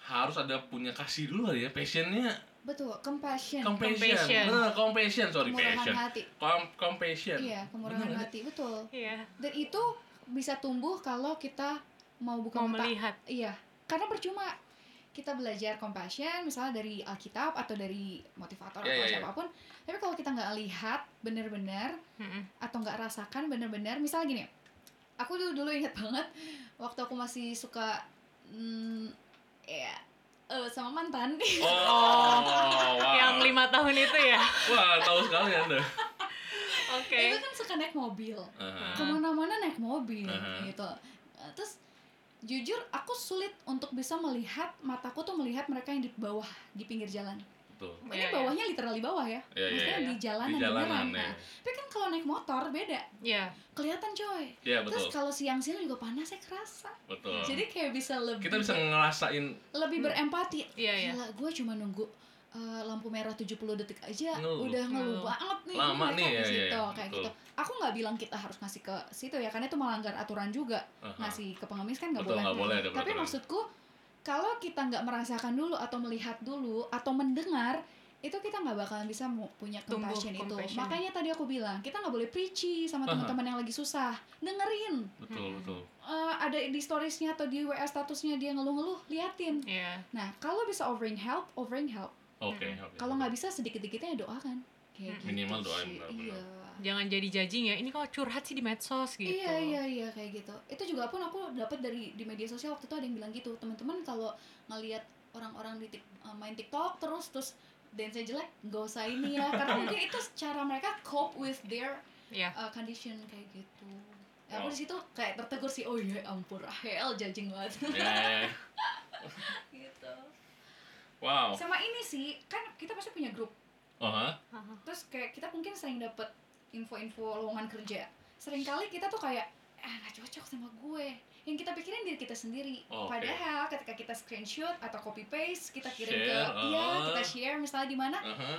S1: harus ada punya kasih dulu ya passionnya.
S2: Betul compassion.
S1: Compassion.
S3: Compassion.
S1: Bener, compassion. Sorry
S2: kemurahan
S1: passion.
S2: hati.
S1: Com- compassion.
S2: Iya kemurahan
S1: Bener,
S2: hati betul.
S3: Iya.
S2: dan itu bisa tumbuh kalau kita mau buka
S3: Mau
S2: mata.
S3: melihat.
S2: iya karena percuma kita belajar compassion misalnya dari Alkitab atau dari motivator
S1: Iya,
S2: atau
S1: iya, iya.
S2: siapa pun tapi kalau kita nggak lihat bener-bener
S3: Mm-mm.
S2: atau nggak rasakan bener-bener misalnya gini aku dulu dulu inget banget waktu aku masih suka hmm, ya eh, sama mantan
S1: oh wow
S3: Yang lima tahun itu ya.
S1: wah tahu sekali anda
S3: Oke.
S2: itu kan suka naik mobil
S1: Aha.
S2: ke mana-mana naik mobil
S1: Aha.
S2: gitu Eh, terus jujur aku sulit untuk bisa melihat mataku tuh melihat mereka yang di bawah di pinggir jalan.
S1: Betul.
S2: Ini
S3: Iya, iya.
S2: bawahnya literally bawah ya.
S1: Iya, iya,
S2: maksudnya
S3: iya.
S2: di jalanan
S1: di jalanan
S2: beneran.
S1: ya
S2: Nah, tapi kan kalau naik motor beda.
S3: Iya.
S2: kelihatan coy.
S1: Ya
S2: terus
S1: betul.
S2: kalau siang-siang juga panasnya kerasa.
S1: Betul.
S2: Jadi kayak bisa lebih
S1: kita bisa ngerasain
S2: lebih berempati.
S3: Iya, iya.
S2: Gila, gue cuma nunggu uh, lampu merah 70 detik aja
S1: Ngeluh.
S2: udah ngeluh banget nih
S1: Lama
S2: mereka
S1: nih,
S2: di
S1: ya,
S2: situ
S1: ya, ya,
S2: kayak
S1: betul.
S2: gitu aku nggak bilang kita harus ngasih ke situ ya karena itu melanggar aturan juga
S1: Aha.
S2: ngasih ke pengemis kan nggak boleh
S1: nggak boleh ada
S2: tapi
S1: peraturan.
S2: maksudku kalau kita nggak merasakan dulu atau melihat dulu atau mendengar itu kita nggak bakalan bisa punya
S3: Tumbuh
S2: compassion itu
S3: compassion.
S2: makanya tadi aku bilang kita nggak boleh preachy sama teman-teman yang lagi susah dengerin
S1: betul
S3: Hmm.
S1: betul
S2: Eh, ada di storiesnya atau di wa statusnya dia ngeluh-ngeluh liatin
S3: Iya.
S2: nah kalau bisa offering help offering help
S1: oke
S3: Mm-mm.
S1: oke
S2: kalau nggak bisa sedikit-sedikitnya ya doakan kayak
S3: Hmm.
S2: gitu
S1: Minimal doain,
S2: sih.
S1: benar-benar.
S2: iya
S3: Jangan jadi judging ya. Ini kok curhat sih di medsos gitu.
S2: Iya iya iya kayak gitu. Itu juga pun aku dapat dari di media sosial waktu itu ada yang bilang gitu. Teman-teman kalau ngelihat orang-orang di tik- eh, main TikTok terus terus dance jelek, gak usah ini ya. Karena mungkin itu cara mereka cope with their
S3: Iya.
S2: uh, condition kayak gitu. Ya, aku
S1: Wow.
S2: di situ kayak tertegur sih. Oh iya ampun, hell judging banget.
S1: ya, ya, ya.
S2: gitu.
S1: wow
S2: Sama ini sih, kan kita pasti punya grup.
S1: ha?
S3: Aha.
S2: Terus kayak kita mungkin sering dapet info-info lowongan kerja. Seringkali kita tuh kayak ah nggak cocok sama gue. Yang kita pikirin diri kita sendiri.
S1: Oh, oke.
S2: Padahal ketika kita screenshot atau copy paste, kita kirim ke
S1: Share,
S2: iya,
S1: ah.
S2: kita share misalnya di mana,
S1: Aha.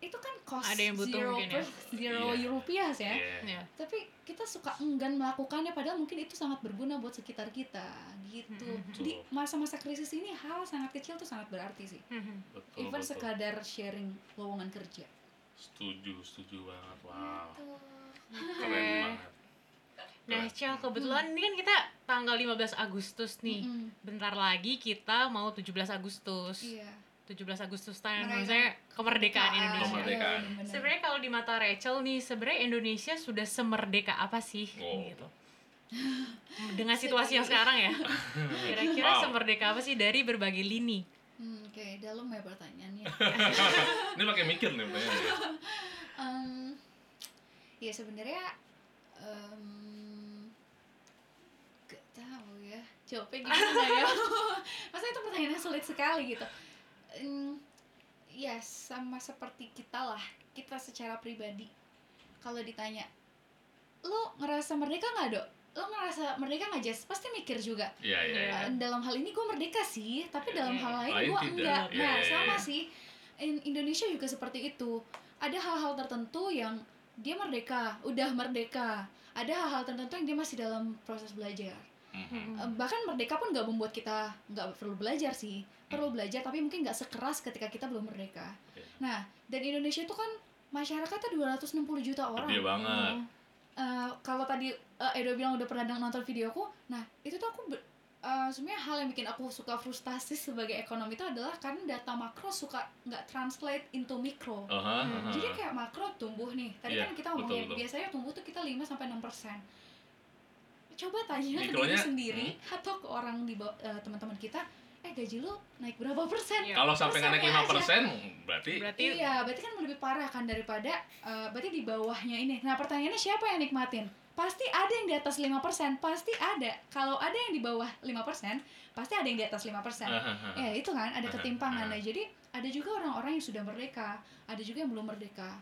S2: Itu kan cost
S3: Ada yang butuh
S2: zero,
S3: mungkin ya.
S2: per- zero
S1: Iya.
S2: rupiah ya.
S1: Iya.
S3: Iya.
S2: Tapi kita suka enggan melakukannya padahal mungkin itu sangat berguna buat sekitar kita gitu.
S3: Mhm.
S2: Di masa-masa krisis ini hal sangat kecil tuh sangat berarti sih.
S3: Mhm.
S1: betul
S2: Even
S1: betul.
S2: sekadar sharing lowongan kerja.
S1: setuju setuju banget wow
S2: Gitu.
S1: keren banget
S3: Nah. Cel, kebetulan ini kan kita tanggal 15 Agustus nih.
S2: Mm-mm.
S3: Bentar lagi kita mau 17 Agustus.
S2: Iya.
S3: 17 Agustus tahun
S2: Merayakan
S3: maksudnya kemerdekaan
S2: Ah,
S3: Indonesia.
S1: Kemerdekaan.
S2: iya.
S3: Sebenarnya kalau di mata Rachel nih, sebenarnya Indonesia sudah semerdeka apa sih
S1: Oh.
S3: gitu. Dengan situasi yang sekarang ya. Kira-kira
S1: Wow.
S3: semerdeka apa sih dari berbagai lini?
S2: Hmm, Oke, dalam ya pertanyaannya.
S1: ini pakai mikir nih pertanyaannya
S2: Em, ya sebenarnya em, gak tahu ya jawabnya gimana ya masa itu pertanyaan yang sulit sekali gitu Em, ya sama seperti kita lah kita secara pribadi. Kalau ditanya lo ngerasa merdeka nggak dok? Lo ngerasa merdeka nggak Jess? Pasti mikir juga.
S1: Iya iya.
S2: Eh, dalam hal ini gue merdeka sih tapi dalam
S3: Iya.
S2: hal lain
S1: Lain
S2: gue enggak.
S1: Iya,
S2: nah
S1: iya,
S2: sama
S1: iya.
S2: sih. In- Indonesia juga seperti itu. Ada hal-hal tertentu yang dia merdeka udah merdeka. Ada hal-hal tertentu yang dia masih dalam proses belajar.
S1: Mhm.
S2: Eh, bahkan merdeka pun nggak membuat kita nggak perlu belajar sih perlu belajar tapi mungkin nggak sekeras ketika kita belum merdeka
S1: Iya.
S2: nah dan Indonesia itu kan masyarakatnya 260 juta orang
S1: gede banget
S2: Eh, kalau tadi eh, Edo bilang udah pernah nonton videoku, nah itu tuh aku eh, sebenarnya hal yang bikin aku suka frustasi sebagai ekonom itu adalah karena data makro suka nggak translate into mikro.
S1: Ha,
S3: Hmm.
S1: ha, ha.
S2: Jadi kayak makro tumbuh nih. Tadi
S1: Iya,
S2: kan kita
S1: betul,
S2: ngomongin
S1: betul.
S2: biasanya tumbuh tuh kita 5 sampai 6 persen. Coba tanya ke diri
S1: Mikronya, hmm.
S2: sendiri atau ke orang di eh, teman-teman kita, eh gaji lu naik berapa persen?
S3: Iya.
S1: kalau sampai nggak naik lima
S2: aja.
S1: persen berarti
S3: Berarti
S2: Iya, berarti kan lebih parah kan daripada eh, berarti di bawahnya ini. Nah, pertanyaannya siapa yang nikmatin? Pasti ada yang di atas 5%, pasti ada. Kalau ada yang di bawah 5%, pasti ada yang di atas 5%.
S1: Ah, ah.
S2: Ya, itu kan ada ketimpangan. Nah, jadi ada juga orang-orang yang sudah merdeka, ada juga yang belum merdeka.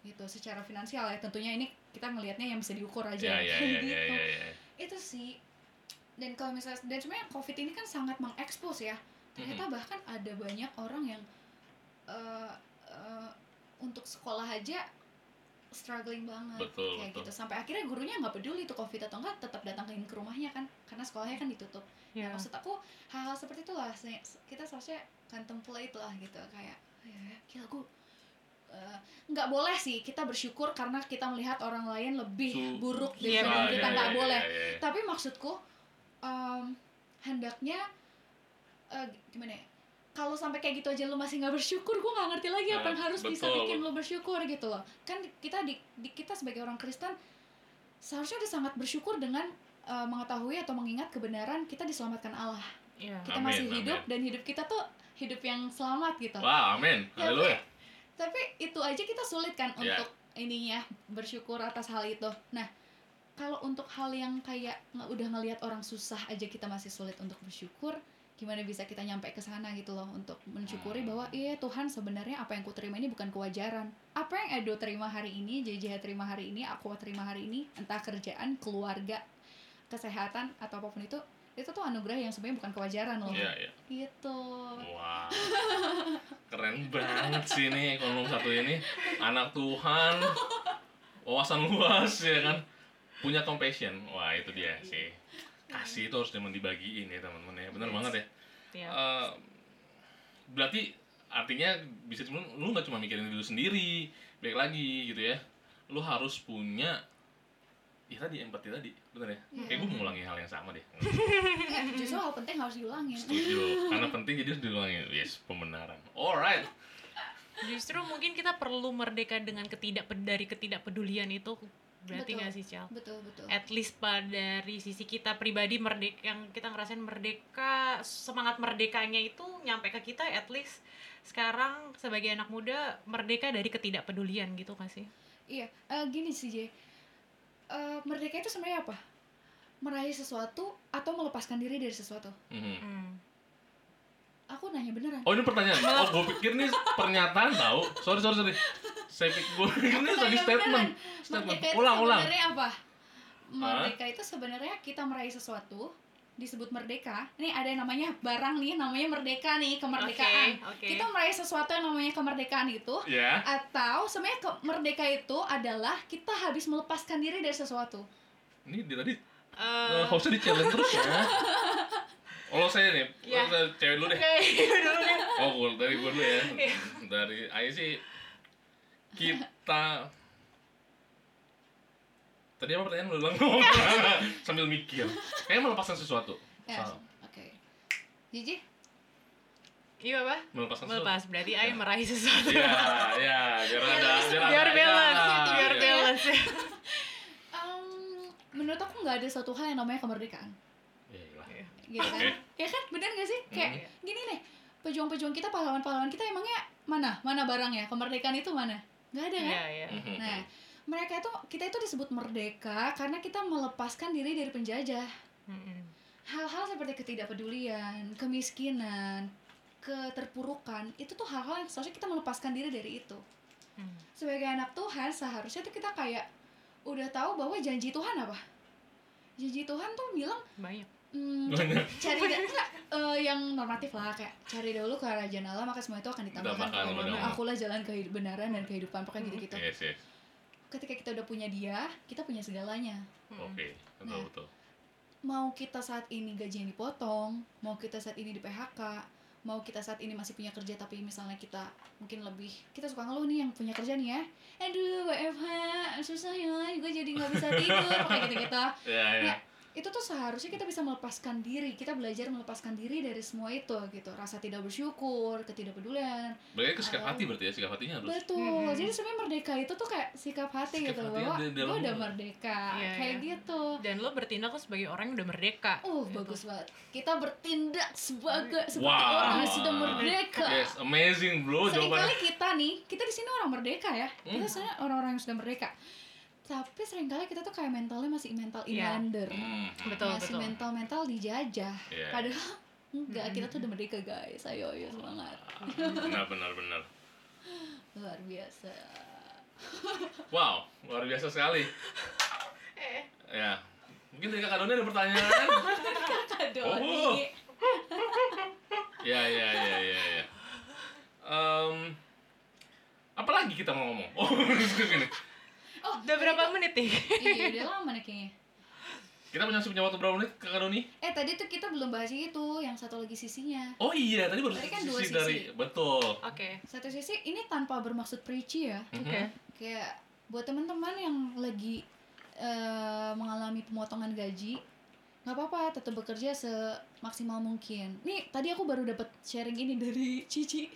S2: Gitu, secara finansial ya. Tentunya ini kita ngelihatnya yang bisa diukur aja.
S1: ya ya ya
S2: gitu.
S1: ya ya ya
S2: Itu sih. Dan kalau misalnya dan sebenarnya Covid ini kan sangat mengekspos ya ternyata
S1: Mhm.
S2: bahkan ada banyak orang yang eh, eh, untuk sekolah aja struggling banget
S1: Betul,
S2: kayak
S1: betul.
S2: gitu sampai akhirnya gurunya nggak peduli itu covid atau enggak tetap datangin ke rumahnya kan karena sekolahnya kan ditutup
S3: Ya.
S2: Nah, maksud aku hal-hal seperti itulah se- kita seharusnya contemplate lah gitu kayak ya gila gue eh, nggak boleh sih kita bersyukur karena kita melihat orang lain lebih
S1: Su-
S2: buruk
S3: Iya,
S2: daripada
S3: benar.
S2: kita nggak
S1: iya,
S2: boleh
S1: iya, iya.
S2: tapi maksudku em, hendaknya eh, gimana ya kalau sampai kayak gitu aja lu masih nggak bersyukur gue nggak ngerti lagi apa
S1: Nah,
S2: yang harus bisa
S1: betul.
S2: bikin lu bersyukur gitu loh kan kita di, di- kita sebagai orang Kristen seharusnya udah sangat bersyukur dengan eh, mengetahui atau mengingat kebenaran kita diselamatkan Allah
S3: Iya.
S2: kita
S1: Amin,
S2: masih hidup
S1: amin.
S2: dan hidup kita tuh hidup yang selamat gitu
S1: Wah, amin.
S2: Ya,
S1: Haleluya.
S2: tapi itu aja kita sulit kan
S1: Ya.
S2: untuk ininya bersyukur atas hal itu nah kalau untuk hal yang kayak nggak udah ngelihat orang susah aja kita masih sulit untuk bersyukur gimana bisa kita nyampe ke sana gitu loh untuk mensyukuri
S1: Hmm.
S2: bahwa iya Tuhan sebenarnya apa yang ku terima ini bukan kewajaran. Apa yang Edo terima hari ini JJ terima hari ini aku terima hari ini entah kerjaan keluarga kesehatan atau apa pun itu itu tuh anugerah yang sebenarnya bukan kewajaran loh.
S1: Iya, iya.
S2: gitu.
S1: Wah, keren banget sih nih ekonom satu ini. Anak Tuhan, wawasan luas ya kan, punya compassion. Wah itu dia sih. Kasih itu harus memang dibagiin ya teman-teman ya, benar
S3: Yes.
S1: banget ya.
S3: Iya.
S1: Eh, berarti artinya bisa cuma lu nggak cuma mikirin diri lu sendiri, baik lagi gitu ya. Lu harus punya ya tadi empati tadi, bener ya?
S2: Iya.
S1: Kayak gue mengulangi hal yang sama deh.
S2: Eh, justru hal penting harus diulangin
S1: Setuju, karena penting jadi harus diulangi. Yes, pembenaran. Alright.
S3: Justru mungkin kita perlu merdeka dengan ketidak dari ketidakpedulian itu berarti
S2: Betul.
S3: nggak sih Cel?
S2: betul betul
S3: At least pada dari sisi kita pribadi merdeka yang kita ngerasain merdeka semangat merdekanya itu nyampe ke kita at least sekarang sebagai anak muda merdeka dari ketidakpedulian gitu kan sih?
S2: Iya, eh, gini sih Jay. Eh, merdeka itu sebenarnya apa? Meraih sesuatu atau melepaskan diri dari sesuatu?
S1: Mhm.
S3: Hmm.
S2: Aku nanya beneran.
S1: Oh ini pertanyaan. Oh gue pikir ini pernyataan tau. Sorry sorry sorry. Saya gue ini tadi statement. Statement. Ulang ulang.
S2: sebenarnya apa? Merdeka itu sebenarnya kita meraih sesuatu disebut merdeka. Ini ada yang namanya barang nih, namanya merdeka nih, kemerdekaan.
S3: Oke, oke.
S2: Kita meraih sesuatu yang namanya kemerdekaan itu
S1: Ya.
S2: atau sebenarnya merdeka itu adalah kita habis melepaskan diri dari sesuatu.
S1: Ini dia tadi
S3: Eh,
S1: uh, hostnya di challenge terus ya. Oh saya nih,
S3: Ya.
S1: saya cewek dulu deh.
S3: Oke, dulu deh.
S1: Oh dari gue dulu ya.
S3: Iya.
S1: Dari Ayo sih kita Tadi apa pertanyaan lu ulang? Sambil mikir. Kayaknya melepaskan sesuatu.
S2: Ya, oke. Jiji?
S3: Iya apa?
S1: Melepaskan
S3: Melepas
S1: sesuatu.
S3: berarti
S1: Ya.
S3: meraih sesuatu.
S1: Iya, iya, biar ada, biar,
S3: biar
S1: ada,
S3: balance,
S1: ya,
S3: biar
S1: iya.
S3: balance.
S2: Em, menurut aku nggak ada suatu hal yang namanya kemerdekaan
S1: Iya, iya.
S2: gitu kan
S1: Oke.
S2: ya kan bener gak sih kayak
S1: Hmm.
S2: gini nih pejuang-pejuang kita pahlawan-pahlawan kita emangnya mana mana barangnya kemerdekaan itu mana nggak ada kan
S3: Iya, iya.
S1: Mhm.
S2: nah mereka itu kita itu disebut merdeka karena kita melepaskan diri dari penjajah
S3: Mm-mm.
S2: hal-hal seperti ketidakpedulian kemiskinan keterpurukan itu tuh hal-hal yang seharusnya kita melepaskan diri dari itu
S3: Hmm.
S2: sebagai anak Tuhan seharusnya tuh kita kayak udah tahu bahwa janji Tuhan apa janji Tuhan tuh bilang
S3: Banyak.
S2: Hmm, cari da- enggak, eh, yang normatif lah kayak cari dahulu kerajaan Allah maka semua itu akan ditambahkan
S1: benar.
S2: akulah jalan kebenaran dan kehidupan pokoknya gitu-gitu
S1: Yes, yes.
S2: ketika kita udah punya dia kita punya segalanya
S3: Mm-mm.
S1: Oke, betul
S2: Nah.
S1: betul.
S2: mau kita saat ini gajinya dipotong mau kita saat ini di PHK mau kita saat ini masih punya kerja tapi misalnya kita mungkin lebih kita suka ngeluh nih yang punya kerja nih ya aduh WFH susah ya gue jadi nggak bisa tidur kayak gitu gitu
S1: Ya, ya.
S2: Nah, itu tuh seharusnya kita bisa melepaskan diri kita belajar melepaskan diri dari semua itu gitu rasa tidak bersyukur ketidakpedulian
S1: Berarti ke sikap hati berarti ya, sikap hatinya harus.
S2: betul
S3: Mhm.
S2: jadi sebenarnya merdeka itu tuh kayak sikap hati
S1: Sikap
S2: gitu loh bahwa gue
S1: dalam
S2: udah merdeka
S3: Iya,
S2: kayak
S3: iya.
S2: gitu
S3: Dan lo bertindak tuh sebagai orang yang udah merdeka.
S2: uh
S3: Gitu.
S2: bagus banget kita bertindak sebagai seperti
S1: Wow.
S2: orang yang sudah merdeka
S1: Yes, amazing bro jawabannya.
S2: sering kali kita nih kita di sini orang merdeka ya kita
S1: Hmm.
S2: sebenarnya orang-orang yang sudah merdeka tapi sering kali kita tuh kayak mentalnya masih mental
S3: Iya.
S2: inlander
S1: Hmm.
S3: Betul,
S2: masih
S3: betul.
S2: mental mental dijajah
S1: Iya.
S2: padahal enggak kita tuh udah merdeka guys ayo ayo semangat
S1: Benar benar benar.
S2: luar biasa
S1: Wow, luar biasa sekali.
S3: Eh.
S1: Ya. Mungkin dari Kak Doni ada pertanyaan?
S2: Kak
S1: Oh.
S2: Doni
S1: Ya ya ya ya ya. Em, apalagi kita mau ngomong? Oh, gini.
S2: Oh,
S3: Udah berapa menit nih?
S2: Iya, udah lama nih kayaknya.
S1: Kita punya punya waktu berapa menit, Kak Doni?
S2: Eh, tadi tuh kita belum bahas itu, yang satu lagi sisinya.
S1: Oh iya, tadi baru
S2: Tadi kan dua
S1: sisi
S2: sisi.
S1: dari betul.
S3: Oke.
S2: Satu sisi ini tanpa bermaksud preachy ya.
S1: Mhm.
S3: Oke.
S2: Kayak buat teman-teman yang lagi eh, mengalami pemotongan gaji, nggak apa-apa, tetap bekerja semaksimal mungkin. Nih, tadi aku baru dapat sharing ini dari Cici.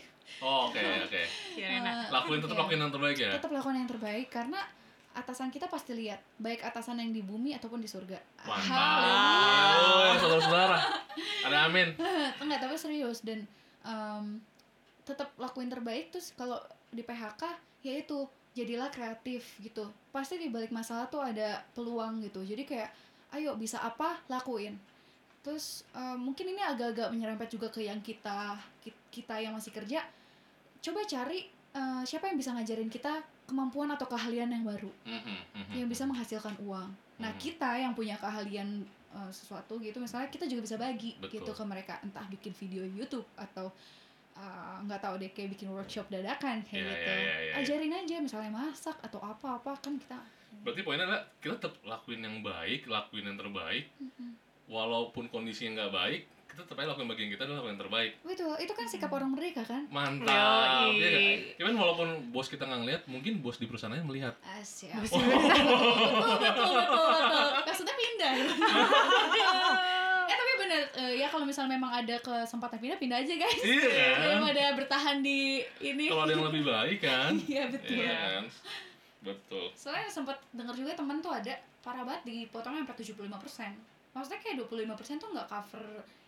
S1: Oh, Oke oke.
S3: Ya, enak.
S2: Eh,
S1: Lakuin tetap
S2: iya.
S1: lakuin yang terbaik ya.
S2: tetap lakukan yang terbaik karena atasan kita pasti lihat baik atasan yang di bumi ataupun di surga.
S1: Mantap. Oh, saudara-saudara. Ada amin.
S2: Enggak, tapi serius dan em, tetap lakuin terbaik terus kalau di PHK yaitu jadilah kreatif gitu. Pasti di balik masalah tuh ada peluang gitu. Jadi kayak ayo bisa apa lakuin. Terus em, mungkin ini agak-agak menyerempet juga ke yang kita ki- kita yang masih kerja. Coba cari eh, siapa yang bisa ngajarin kita kemampuan atau keahlian yang baru
S1: Mhm, mhm.
S2: yang bisa menghasilkan uang. Nah,
S1: Hmm.
S2: kita yang punya keahlian uh, sesuatu gitu, misalnya kita juga bisa bagi
S1: Betul.
S2: gitu ke mereka, entah bikin video YouTube atau uh, nggak tahu deh kayak bikin workshop dadakan kayak gitu.
S1: iya, iya, iya.
S2: Ajarin aja misalnya masak atau apa-apa kan kita.
S1: Berarti poinnya adalah kita tetap lakuin yang baik, lakuin yang terbaik.
S2: Mm-mm.
S1: Walaupun kondisinya nggak baik, kita tetap aja lakuin bagian kita dan lakuin yang terbaik.
S2: Betul, itu kan sikap orang merdeka kan?
S1: Mantap.
S3: Yoi.
S1: Iya nggak? Cuman walaupun bos kita nggak ngeliat, mungkin bos di perusahaannya melihat.
S2: Asyik.
S3: Bos
S2: betul, betul, betul, betul. Maksudnya pindah. eh tapi bener, eh, ya kalau misalnya memang ada kesempatan pindah, pindah aja guys.
S1: Iya kan?
S2: Daripada bertahan di ini.
S1: Kalau ada yang lebih baik kan?
S2: Iya betul.
S1: Iya kan? Betul.
S2: Soalnya sempat dengar juga teman tuh ada parah banget dipotongnya sampai 75%. Maksudnya kayak 25% tuh nggak cover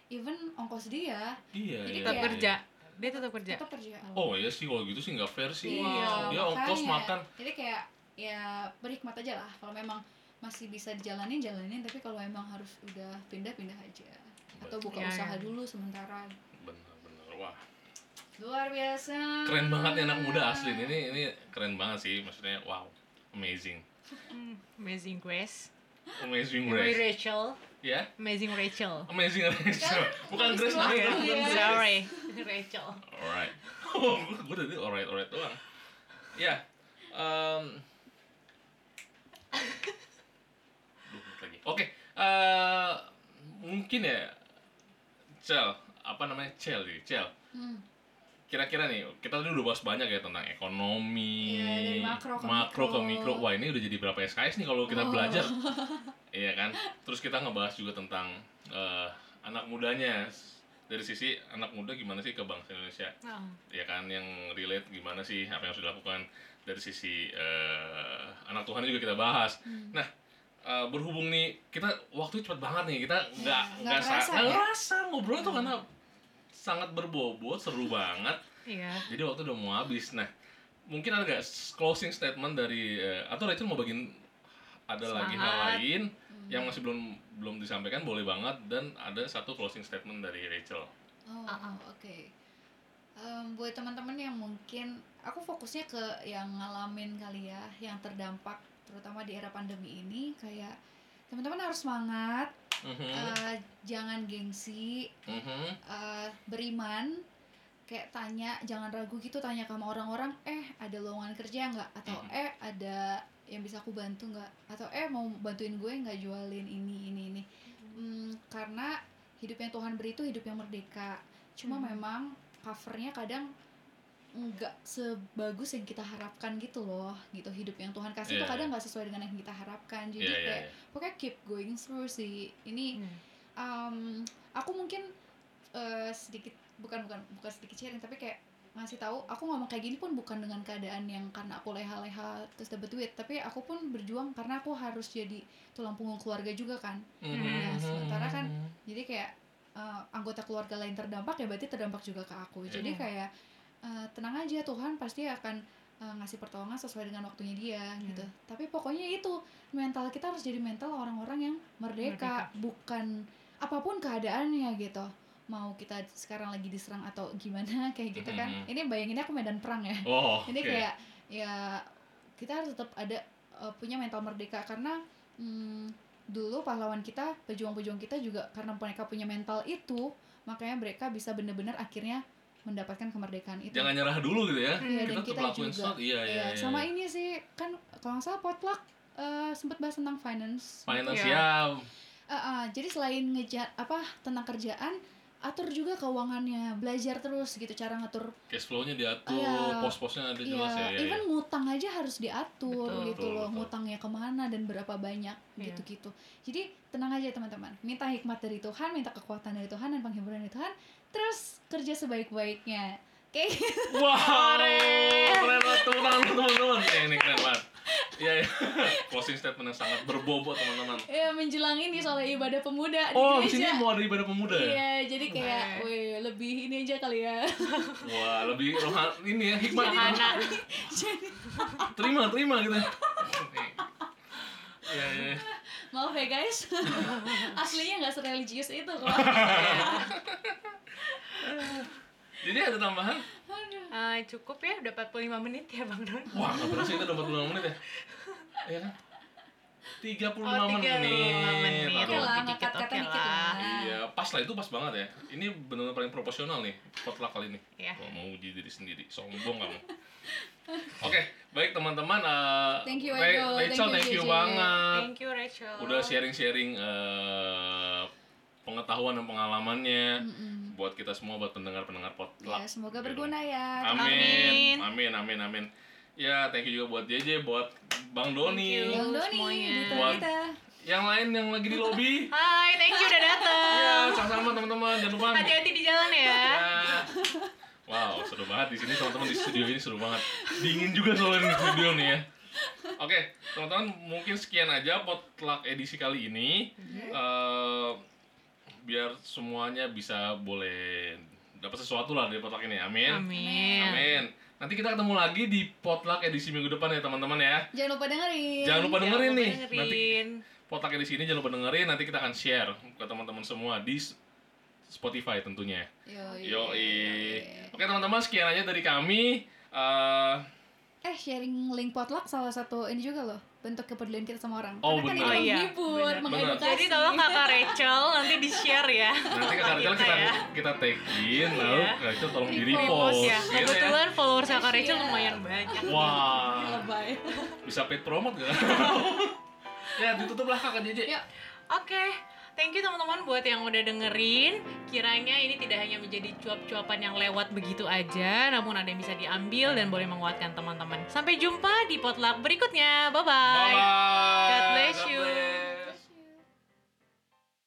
S2: even ongkos dia,
S1: Iya,
S2: Jadi
S1: iya.
S3: Tetap
S2: kayak-
S3: kerja. Dia tetap kerja.
S2: tetap kerja.
S1: Oh iya sih kalau gitu sih nggak fair sih.
S2: Iya,
S1: Dia ongkos
S2: makanya.
S1: makan.
S2: Jadi kayak ya berhikmat aja lah. Kalau memang masih bisa dijalanin jalanin, tapi kalau memang harus udah pindah pindah aja. Atau buka
S3: Iya,
S2: usaha
S3: iya.
S2: dulu sementara.
S1: Bener-bener wah.
S2: Luar biasa.
S1: Keren banget nih anak muda asli. Ini ini keren banget sih. Maksudnya wow, amazing.
S3: Hmm, Amazing Grace.
S1: Amazing
S3: Amazing
S1: Grace.
S3: Rachel.
S1: Ya,
S3: Amazing Rachel.
S1: amazing Rachel. Bukan Grace bukan
S2: Iya.
S1: Grace.
S3: Sorry. Rachel.
S1: Alright. Oh, gue tadi alright alright doang. Ya. lagi. Oke. eh, mungkin ya, Cel, apa namanya Cel nih, Cel.
S2: Hmm.
S1: Kira-kira nih, kita tadi udah bahas banyak ya tentang ekonomi,
S2: Iya, dari makro ke
S1: makro ke
S2: mikro.
S1: mikro. Wah ini udah jadi berapa SKS nih kalau kita
S2: Oh.
S1: belajar, iya kan? Terus kita ngebahas juga tentang eh, anak mudanya dari sisi anak muda gimana sih ke bangsa Indonesia,
S3: Oh.
S1: ya kan? Yang relate gimana sih apa yang harus dilakukan dari sisi eh, anak Tuhan juga kita bahas.
S2: Hmm.
S1: Nah, eh, berhubung nih kita waktu cepet banget nih kita nggak
S2: nggak
S1: nggak
S2: ya?
S1: ngerasa ngobrol tuh karena sangat berbobot seru banget
S3: Iya.
S1: jadi waktu udah mau habis nah mungkin ada nggak closing statement dari eh, atau Rachel mau bagiin ada lagi hal
S3: Semangat.
S1: lain
S2: Hmm.
S1: yang masih belum belum disampaikan boleh banget dan ada satu closing statement dari Rachel
S2: Oh,
S3: Uh-uh.
S2: oke. Em, buat teman-teman yang mungkin aku fokusnya ke yang ngalamin kali ya, yang terdampak terutama di era pandemi ini kayak teman-teman harus semangat,
S1: Mhm,
S2: eh, jangan gengsi,
S1: mhm.
S2: eh, beriman, kayak tanya, jangan ragu gitu tanya sama orang-orang, eh ada lowongan kerja nggak? Atau
S1: Mhm.
S2: eh ada yang bisa aku bantu nggak? Atau eh mau bantuin gue nggak jualin ini ini ini? Hmm, karena hidup yang Tuhan beri itu hidup yang merdeka. Cuma
S3: Hmm.
S2: memang covernya kadang nggak sebagus yang kita harapkan gitu loh gitu hidup yang Tuhan kasih
S1: Iya,
S2: tuh kadang
S1: iya.
S2: nggak sesuai dengan yang kita harapkan jadi
S1: Iya, iya,
S2: kayak
S1: iya.
S2: pokoknya keep going through sih ini
S3: Hmm.
S2: um, aku mungkin eh, sedikit bukan bukan bukan sedikit sharing tapi kayak ngasih tahu aku ngomong kayak gini pun bukan dengan keadaan yang karena aku leha-leha terus dapet duit tapi aku pun berjuang karena aku harus jadi tulang punggung keluarga juga kan
S1: Mhm,
S2: Nah, sementara kan
S1: mhm.
S2: jadi kayak eh, anggota keluarga lain terdampak ya berarti terdampak juga ke aku jadi
S3: Iya.
S2: kayak eh, tenang aja Tuhan pasti akan eh, ngasih pertolongan sesuai dengan waktunya dia gitu. Tapi pokoknya itu mental kita harus jadi mental orang-orang yang merdeka, bukan apa pun keadaannya gitu. Mau kita sekarang lagi diserang atau gimana kayak gitu kan.
S1: Mhm.
S2: ini bayanginnya aku medan perang ya.
S1: Oh
S2: ini kayak ya kita harus tetap ada uh, punya mental merdeka. Karena mm, dulu pahlawan kita pejuang-pejuang kita juga karena mereka punya mental itu makanya mereka bisa benar-benar akhirnya mendapatkan kemerdekaan itu
S1: Jangan nyerah dulu gitu ya.
S2: Iya,
S1: kita
S2: dan
S1: tetap
S2: kita
S1: lakuin
S2: juga.
S1: Iya, iya,
S2: Iya,
S1: iya.
S2: sama ini sih kan kalau nggak salah potluck eh, sempat bahas tentang finance
S1: Finance
S3: Iya.
S1: ya.
S2: Eh, eh, jadi selain ngejar apa tentang kerjaan atur juga keuangannya belajar terus gitu cara ngatur
S1: Cash flow-nya diatur,
S2: Iya.
S1: pos-posnya ada jelas ya.
S2: Iya,
S1: ya,
S2: even
S1: ya.
S2: ngutang aja harus diatur
S3: Betul,
S2: gitu
S1: betul,
S2: loh,
S1: betul.
S2: ngutangnya ke mana dan berapa banyak
S3: Iya.
S2: gitu-gitu. Jadi tenang aja teman-teman, minta hikmat dari Tuhan, minta kekuatan dari Tuhan dan penghiburan dari Tuhan, terus kerja sebaik-baiknya. Oke,
S1: Wow,
S3: Keren.
S1: banget teman-teman, teman-teman. Ya, ini keren banget. Iya, iya. Closing statement yang sangat berbobot teman-teman.
S2: ya menjelang ini soal ibadah pemuda
S1: Oh,
S2: di
S1: sini mau ada ibadah pemuda ya?
S2: Iya, jadi kayak,
S3: Oke.
S2: weh lebih ini aja kali ya.
S1: Wah, lebih rohani ini ya, hikmah.
S3: Sederhana.
S2: Jadi,
S1: Terima, terima gitu. Iya, iya.
S2: maaf ya guys, aslinya nggak sereligius itu kok.
S1: Jadi ada tambahan?
S3: Eh, cukup ya udah 45 menit ya Bang Don.
S1: Wah, nggak berasa kita dapat 45 menit ya? Iya kan? 35
S3: Oh, 35
S1: menit.
S3: menit.
S2: Oke lah,
S3: dikit,
S2: kata
S3: oke
S2: dikit
S3: lah.
S1: Iya, pas lah itu pas banget ya. Ini benar-benar paling proporsional nih potluck kali ini.
S3: Iya.
S1: Wah, mau uji diri sendiri, sombong kamu. Oke, baik teman-teman. eh,
S2: Thank you.
S1: Rachel,
S2: Thank you,
S1: thank you banget.
S3: Thank you Rachel.
S1: Udah sharing-sharing eh, pengetahuan dan pengalamannya
S2: Mm-mm.
S1: buat kita semua, buat pendengar-pendengar potluck.
S2: Ya, semoga
S1: Gitu.
S2: berguna ya.
S1: Amin. Amin, amin, amin. Ya, thank you juga buat JJ, buat Bang Doni.
S2: Bang Doni,
S3: Semuanya.
S1: Buat-
S2: kita.
S1: Yang lain yang lagi di lobby.
S3: Hai, thank you udah datang.
S1: Ya, sama-sama teman-teman. Jangan lupa.
S3: Hati-hati di jalan ya.
S1: Ya. Wow, seru banget di sini teman-teman di studio ini seru banget. Dingin juga soalnya di studio nih ya. Oke, teman-teman mungkin sekian aja potluck edisi kali ini. Eh, biar semuanya bisa boleh dapat sesuatu lah dari potluck ini. Amin.
S3: Amin.
S1: Amin. Nanti kita ketemu lagi di potluck edisi minggu depan ya teman-teman ya.
S2: Jangan lupa dengerin.
S1: Jangan lupa dengerin
S3: Jangan lupa
S1: nih. Nanti
S3: dengerin.
S1: potluck edisi ini jangan lupa dengerin. Nanti kita akan share ke teman-teman semua di Spotify tentunya.
S2: Yoi.
S1: Yoi. Oke teman-teman sekian aja dari kami. Eh,
S2: Eh, sharing link potluck salah satu ini juga loh. Bentuk kepedulian kita sama orang.
S1: Oh,
S2: Karena kan itu
S3: Oh, iya.
S2: menghibur, mengedukasi.
S3: Jadi tolong kakak Rachel nanti di share ya.
S1: nanti ke Rachel
S3: Kita
S1: kita
S3: ya.
S1: kita tagin lalu
S3: Iya.
S1: Rachel tolong di
S2: Repost
S3: ya.
S1: gitu ya.
S3: Kebetulan followers kakak Rachel
S2: Iya.
S3: lumayan banyak.
S1: Wah, bisa paid promote gak? ya ditutup lah kakak JJ.
S2: Yuk.
S3: Oke, thank you teman-teman buat yang udah dengerin. Kiranya ini tidak hanya menjadi cuap-cuapan yang lewat begitu aja, namun ada yang bisa diambil dan boleh menguatkan teman-teman. Sampai jumpa di potluck berikutnya. Bye-bye.
S1: Bye.
S3: God bless you.